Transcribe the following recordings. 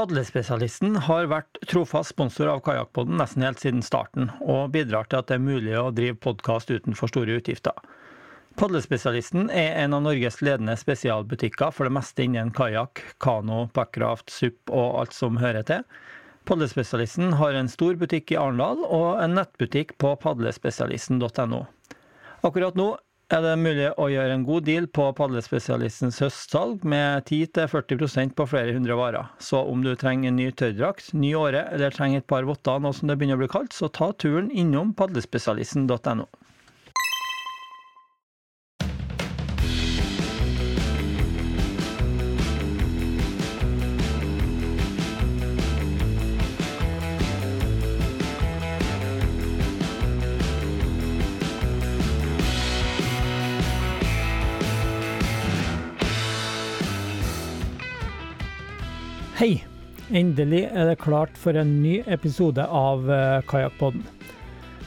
Padlespesialisten har vært trofast sponsor av Kajakkpodden nesten helt siden starten, og bidrar til at det er mulig å drive podkast utenfor store utgifter. Padlespesialisten er en av Norges ledende spesialbutikker for det meste innen kajakk, kano, packraft, SUP og alt som hører til. Padlespesialisten har en stor butikk i Arendal og en nettbutikk på padlespesialisten.no. Akkurat nå er det mulig å gjøre en god deal på Padlespesialistens høstsalg med 10-40% på flere hundre varer. Så om du trenger en ny tørrdrakt, ny åre eller trenger et par votter nå som det begynner å bli kaldt, så ta turen innom padlespesialisten.no. Hei! Endelig er det klart for en ny episode av uh, Kajakkpodden.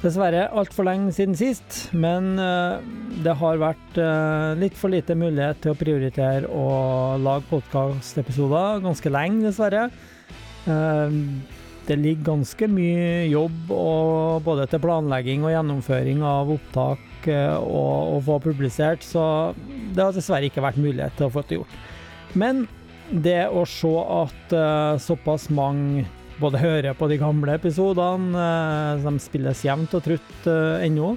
Dessverre altfor lenge siden sist, men uh, det har vært uh, litt for lite mulighet til å prioritere å lage podkastepisoder ganske lenge, dessverre. Det ligger ganske mye jobb og både til planlegging og gjennomføring av opptak og å få publisert, så det har dessverre ikke vært mulighet til å få det gjort. Men det å se at uh, såpass mange både hører på de gamle episodene, uh, de spilles jevnt og trutt uh, ennå,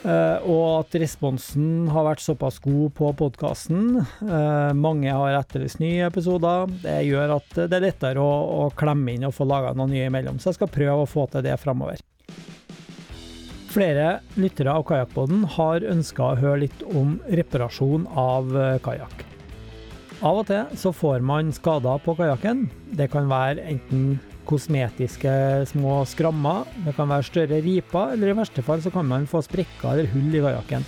og at responsen har vært såpass god på podkasten. mange har etterlyst nye episoder. Det gjør at det er lettere å, å klemme inn og få laga noen nye imellom, så jeg skal prøve å få til det framover. Flere lyttere av Kajakkpodden har ønska å høre litt om reparasjon av kajakk. Av og til så får man skader på kajakken. Det kan være enten kosmetiske små skrammer, det kan være større riper, eller i verste fall så kan man få sprekker eller hull i kajakken.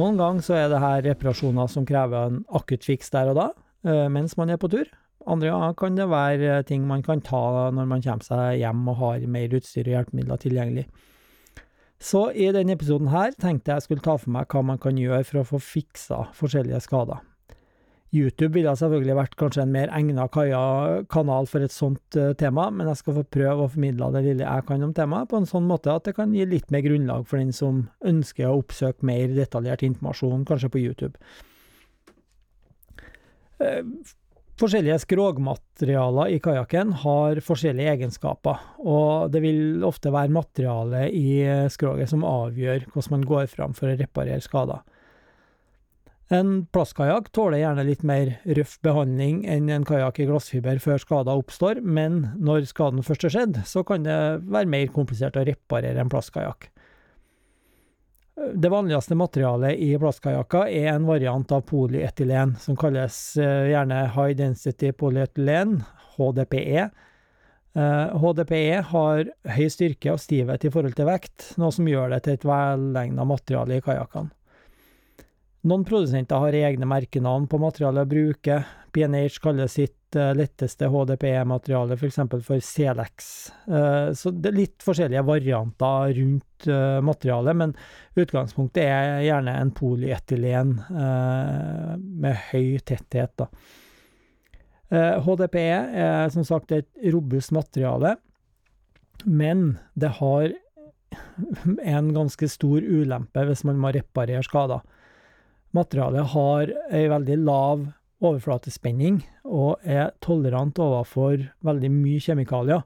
Noen ganger så er det her reparasjoner som krever en akuttfiks der og da, eh, mens man er på tur. Andre ganger kan det være ting man kan ta når man kommer seg hjem og har mer utstyr og hjelpemidler tilgjengelig. Så i denne episoden her tenkte jeg skulle ta for meg hva man kan gjøre for å få fiksa forskjellige skader. YouTube ville selvfølgelig vært kanskje en mer egnet kanal for et sånt uh, tema, men jeg skal få prøve å formidle det lille jeg kan om temaet, på en sånn måte at det kan gi litt mer grunnlag for den som ønsker å oppsøke mer detaljert informasjon, kanskje på YouTube. Uh, forskjellige skrogmaterialer i kajakken har forskjellige egenskaper, og det vil ofte være materialet i eh, skroget som avgjør hvordan man går fram for å reparere skader. En plastkajakk tåler gjerne litt mer røff behandling enn en kajakk i glassfiber før skader oppstår, men når skaden først er skjedd, så kan det være mer komplisert å reparere en plastkajakk. Det vanligste materialet i plastkajakker er en variant av polyetylen, som kalles eh, gjerne high density polyethylen, HDPE. HDPE eh, har høy styrke og stivhet i forhold til vekt, noe som gjør det til et velegnet materiale i kajakkene. Noen produsenter har egne merkenavn på materialet å bruke. PNH kaller sitt uh, letteste HDPE-materiale f.eks. For, for Celex. Uh, så det er litt forskjellige varianter rundt uh, materialet, men utgangspunktet er gjerne en polyetylen med høy tetthet. Da. HDPE er som sagt et robust materiale, men det har en ganske stor ulempe hvis man må reparere skader. Materialet har ei veldig lav overflatespenning og er tolerant overfor veldig mye kjemikalier,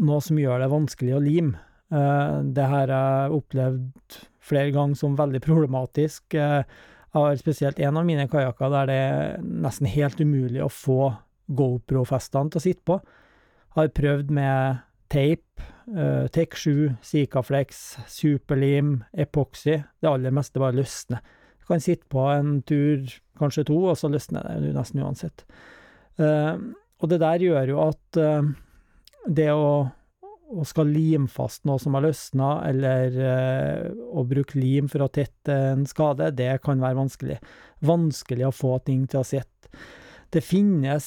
noe som gjør det vanskelig å lime. Uh, det her har jeg opplevd flere ganger som veldig problematisk. Uh, jeg har spesielt en av mine kajakker der det er nesten helt umulig å få GoPro-festene til å sitte på. Jeg har prøvd med teip, Tech 7, Sikaflex, superlim, epoxy. Det aller meste bare løsner kan sitte på en tur, kanskje to, og så løsner det nesten uansett. Uh, og det der gjør jo at uh, det å, å, skal lime fast noe som har løsna, eller uh, å bruke lim for å tette en skade, det kan være vanskelig. Vanskelig å få ting til å sitte. Det finnes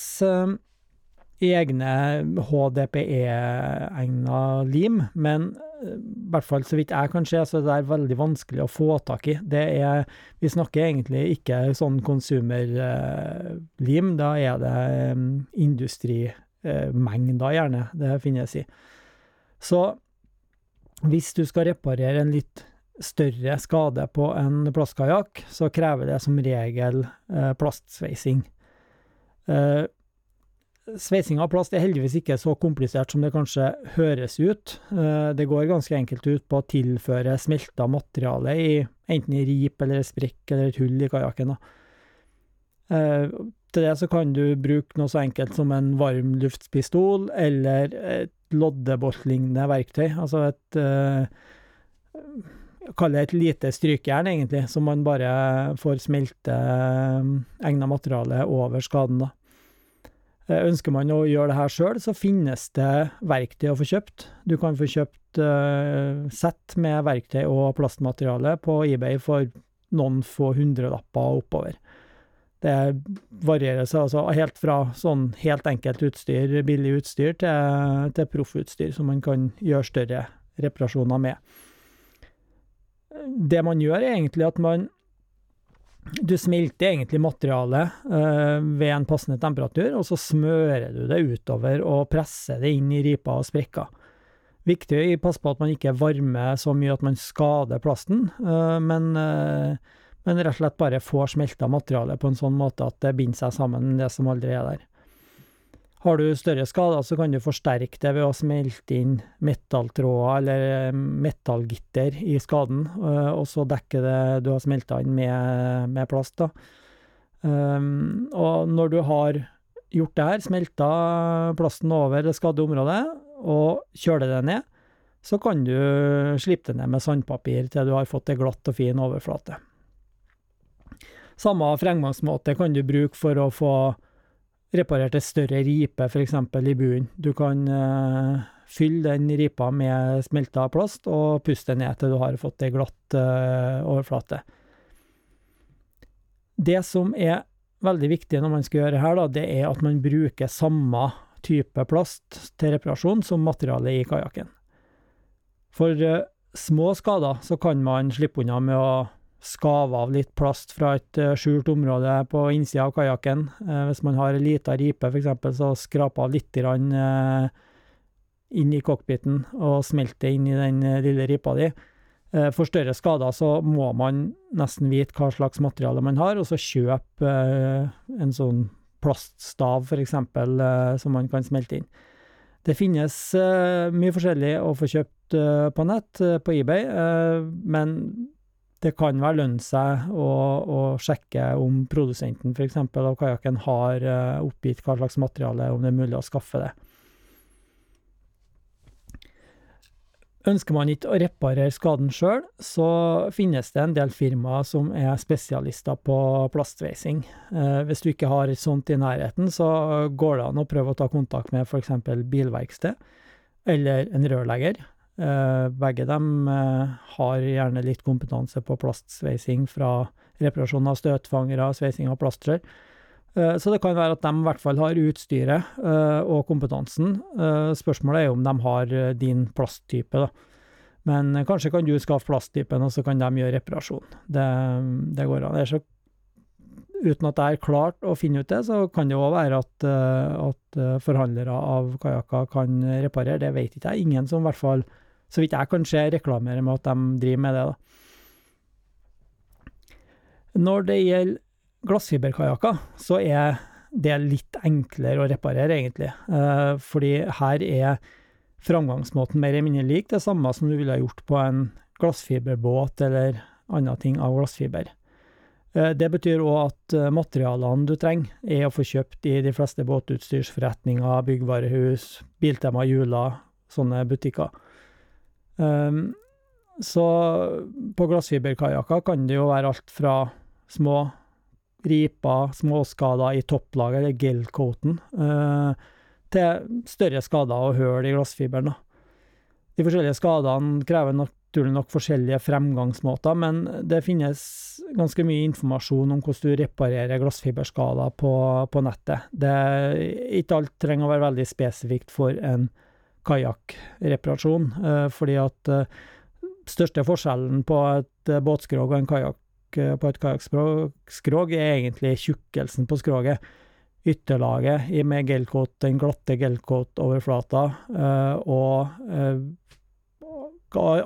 egne HDPE-egna lim, men i hvert fall så vidt jeg kan se, så er det veldig vanskelig å få tak i. Det er Vi snakker egentlig ikke sånn konsumerlim, da er det industrimengder, gjerne, det finnes i. Så hvis du skal reparere en litt større skade på en plastkajakk, så krever det som regel plastsveising. Sveising av plast er heldigvis ikke så komplisert som det kanskje høres ut. Det går ganske enkelt ut på å tilføre smelta materiale i enten i rip eller sprekk eller et hull i kajakken. Til det så kan du bruke noe så enkelt som en varmluftspistol eller et loddebolt-lignende verktøy, altså et Kall det et lite strykejern, egentlig, som man bare får smelte egna materiale over skaden, da. Ønsker man å gjøre det her sjøl, så finnes det verktøy å få kjøpt. Du kan få kjøpt sett med verktøy og plastmateriale på eBay for noen få hundrelapper oppover. Det varierer seg altså helt fra sånn helt enkelt utstyr, billig utstyr, til til proffutstyr som man kan gjøre større reparasjoner med. Det man gjør, er egentlig at man du smelter egentlig materialet ved en passende temperatur, og så smører du det utover og presser det inn i riper og sprekker. Viktig å passe på at man ikke varmer så mye at man skader plasten, men men rett og slett bare får smelta materialet på en sånn måte at det binder seg sammen det som aldri er der. Har du større skader, så kan du forsterke det ved å smelte inn metalltråder eller metallgitter i skaden, og så dekke det du har smelta inn med med plast, da. Og når du har gjort det her, smelta plasten over det skadde området og kjøler det ned, så kan du slippe det ned med sandpapir til du har fått ei glatt og fin overflate. Samme fremgangsmåte kan du bruke for å få reparert ei større ripe, eksempel i buen. Du kan fylle den ripa med smelta plast og puste ned til du har fått ei glatt overflate. Det som er veldig viktig når man skal gjøre det her, da, det er at man bruker samme type plast til reparasjon som materialet i kajakken. For små skader så kan man slippe unna med å skave av litt plast fra et skjult område på innsida av kajakken. Hvis man har ei lita ripe, eksempel, så skrape av litt grann inn i cockpiten og smelte inn i den lille ripa di. For større skader så må man nesten vite hva slags materiale man har, og så kjøpe en sånn plaststav, for eksempel, som man kan smelte inn. Det finnes mye forskjellig å få kjøpt på nett, på eBay, men det kan vel lønne seg å å sjekke om produsenten, for eksempel, av kajakken har oppgitt hva slags materiale, om det er mulig å skaffe det. Ønsker man ikke å reparere skaden sjøl, så finnes det en del firmaer som er spesialister på plastveising. Hvis du ikke har sånt i nærheten, så går det an å prøve å ta kontakt med eksempel bilverksted eller en rørlegger. Begge dem har gjerne litt kompetanse på plastsveising fra reparasjon av støtfangere, sveising av plastrør. Så det kan være at de i hvert fall har utstyret og kompetansen. Spørsmålet er om de har din plasttype, da. Men kanskje kan du skaffe plasttypen, og så kan de gjøre reparasjon. Det det går an. Så uten at jeg har klart å finne ut det, så kan det òg være at at forhandlere av kajakker kan reparere, det vet ikke jeg. Ingen som i hvert fall, så vidt jeg kan se, reklamerer med at de driver med det, da. Når det gjelder glassfiberkajakker, så er det litt enklere å reparere, egentlig. Fordi her er framgangsmåten mer eller mindre lik det samme som du ville gjort på en glassfiberbåt eller andre ting av glassfiber. Det betyr òg at materialene du trenger, er å få kjøpt i de fleste båtutstyrsforretninger, byggvarehus, Biltema, Jula, sånne butikker. Så på glassfiberkajakker kan det jo være alt fra små riper, småskader i topplaget, eller gelcoaten, til større skader og hull i glassfiberen. De forskjellige skadene krever naturlig nok forskjellige fremgangsmåter, men det finnes ganske mye informasjon om hvordan du reparerer glassfiberskader på, på nettet. Det, ikke alt trenger å være veldig spesifikt for en kajakkreparasjon, eh, fordi at eh, største forskjellen på et båtskrog og en kajakk på et kajakkskrog er egentlig tjukkelsen på skroget ytterlaget med gelcoat, den glatte gelcoat-overflata, og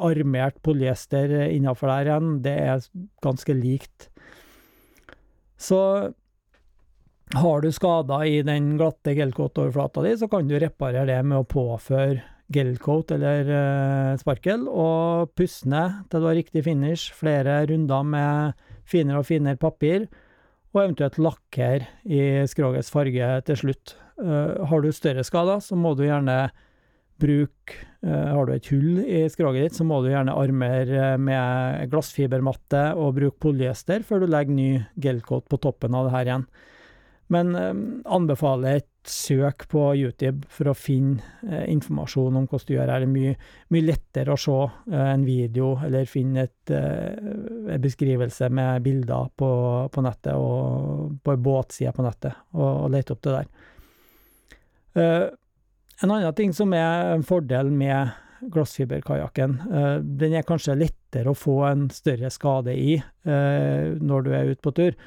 armert polyester innafor der igjen, det er ganske likt. Så har du skader i den glatte gelcoat-overflata di, så kan du reparere det med å påføre gelcoat eller uh, sparkel, og pusse ned til du har riktig finish, flere runder med finere og finere papir, og eventuelt lakker i skrogets farge til slutt. Uh, har du større skader, så må du gjerne bruke uh, Har du et hull i skroget ditt, så må du gjerne armere med glassfibermatte og bruke polyester før du legger ny gelcoat på toppen av det her igjen. Men eh, anbefaler et søk på YouTube for å finne eh, informasjon om hvordan du gjør det. Det er mye, mye lettere å se eh, en video eller finne et, eh, en beskrivelse med bilder på, på nettet og på en båtside på nettet, og, og lete opp det der. En annen ting som er en fordel med glassfiberkajakken, uh, den er kanskje lettere å få en større skade i uh, når du er ute på tur,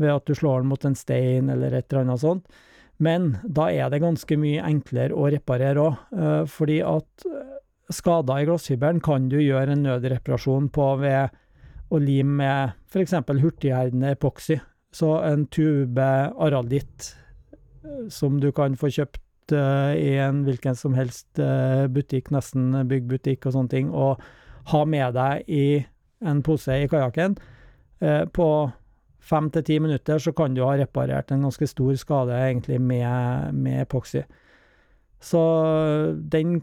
ved at du slår den mot en stein eller et eller annet sånt. Men da er det ganske mye enklere å reparere òg, eh, fordi at skader i glassfiberen kan du gjøre en nødreparasjon på ved å lime med f.eks. hurtigherdende epoksy. Så en tube aralditt som du kan få kjøpt i en hvilken som helst butikk, nesten byggbutikk og sånne ting, og ha med deg i en pose i kajakken. På fem til ti minutter så kan du ha reparert en ganske stor skade egentlig med, med epoksy. Så den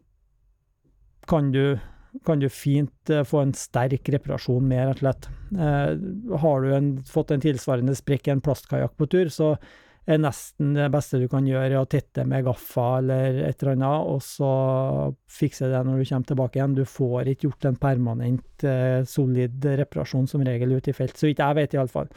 kan du, kan du fint få en sterk reparasjon med, rett og slett. har du en, fått en tilsvarende sprekk i en plastkajakk på tur, så er nesten det beste du kan gjøre, å tette med gaffa eller et eller annet, og så fikse det når du kommer tilbake igjen. Du får ikke gjort en permanent, eh, solid reparasjon som regel ute i felt, så vidt jeg vet iallfall.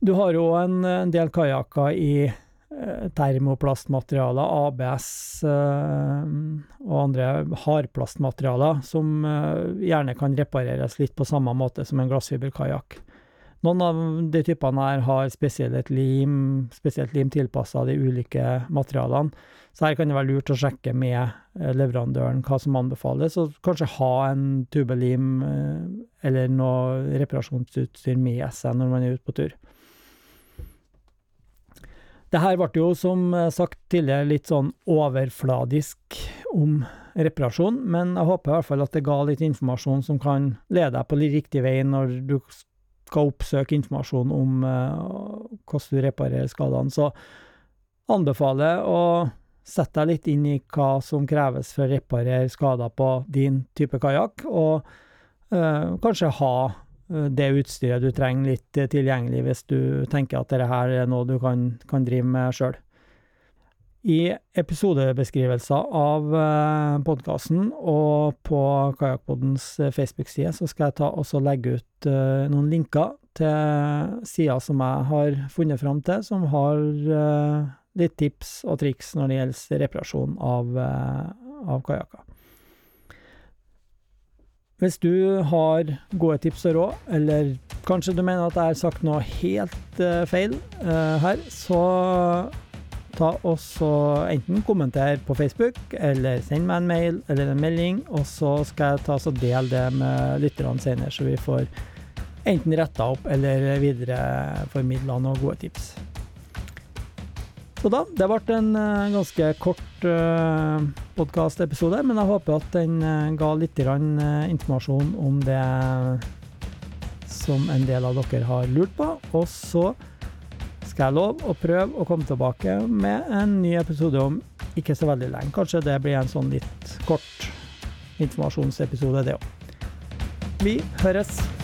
Du har jo en, en del kajakker i eh, termoplastmaterialer, ABS eh, og andre hardplastmaterialer, som eh, gjerne kan repareres litt på samme måte som en glassfiberkajakk. Noen av de typene her har spesielt lim, spesielt lim tilpassa de ulike materialene. Så her kan det være lurt å sjekke med leverandøren hva som anbefales, og kanskje ha en tubelim eller noe reparasjonsutstyr med seg når man er ute på tur. Det her ble jo, som sagt tidligere, litt sånn overfladisk om reparasjon, men jeg håper i hvert fall at det ga litt informasjon som kan lede deg på riktig vei når du skal oppsøke informasjon om uh, hvordan du reparerer skadene. Så anbefaler å sette deg litt inn i hva som kreves for å reparere skader på din type kajakk, og uh, kanskje ha det utstyret du trenger litt tilgjengelig hvis du tenker at dette her er noe du kan, kan drive med sjøl. I episodebeskrivelser av eh, podkasten og på Kajakkpoddens eh, Facebook-side så skal jeg ta også legge ut noen linker til sider som jeg har funnet fram til, som har litt tips og triks når det gjelder reparasjon av, av kajakker. Hvis du har gode tips og råd, eller kanskje du mener at jeg har sagt noe helt feil her, så ta også enten kommenter på Facebook, eller send meg en mail eller en melding, og så skal jeg ta og dele det med lytterne senere, så vi får enten retta opp eller videreformidla noen gode tips. Så da, det ble en uh, ganske kort uh, podkastepisode, men jeg håper at den uh, ga litt informasjon om det som en del av dere har lurt på. Og så skal jeg love å prøve å komme tilbake med en ny episode om ikke så veldig lenge. Kanskje det blir en sånn litt kort informasjonsepisode, det òg. Vi høres!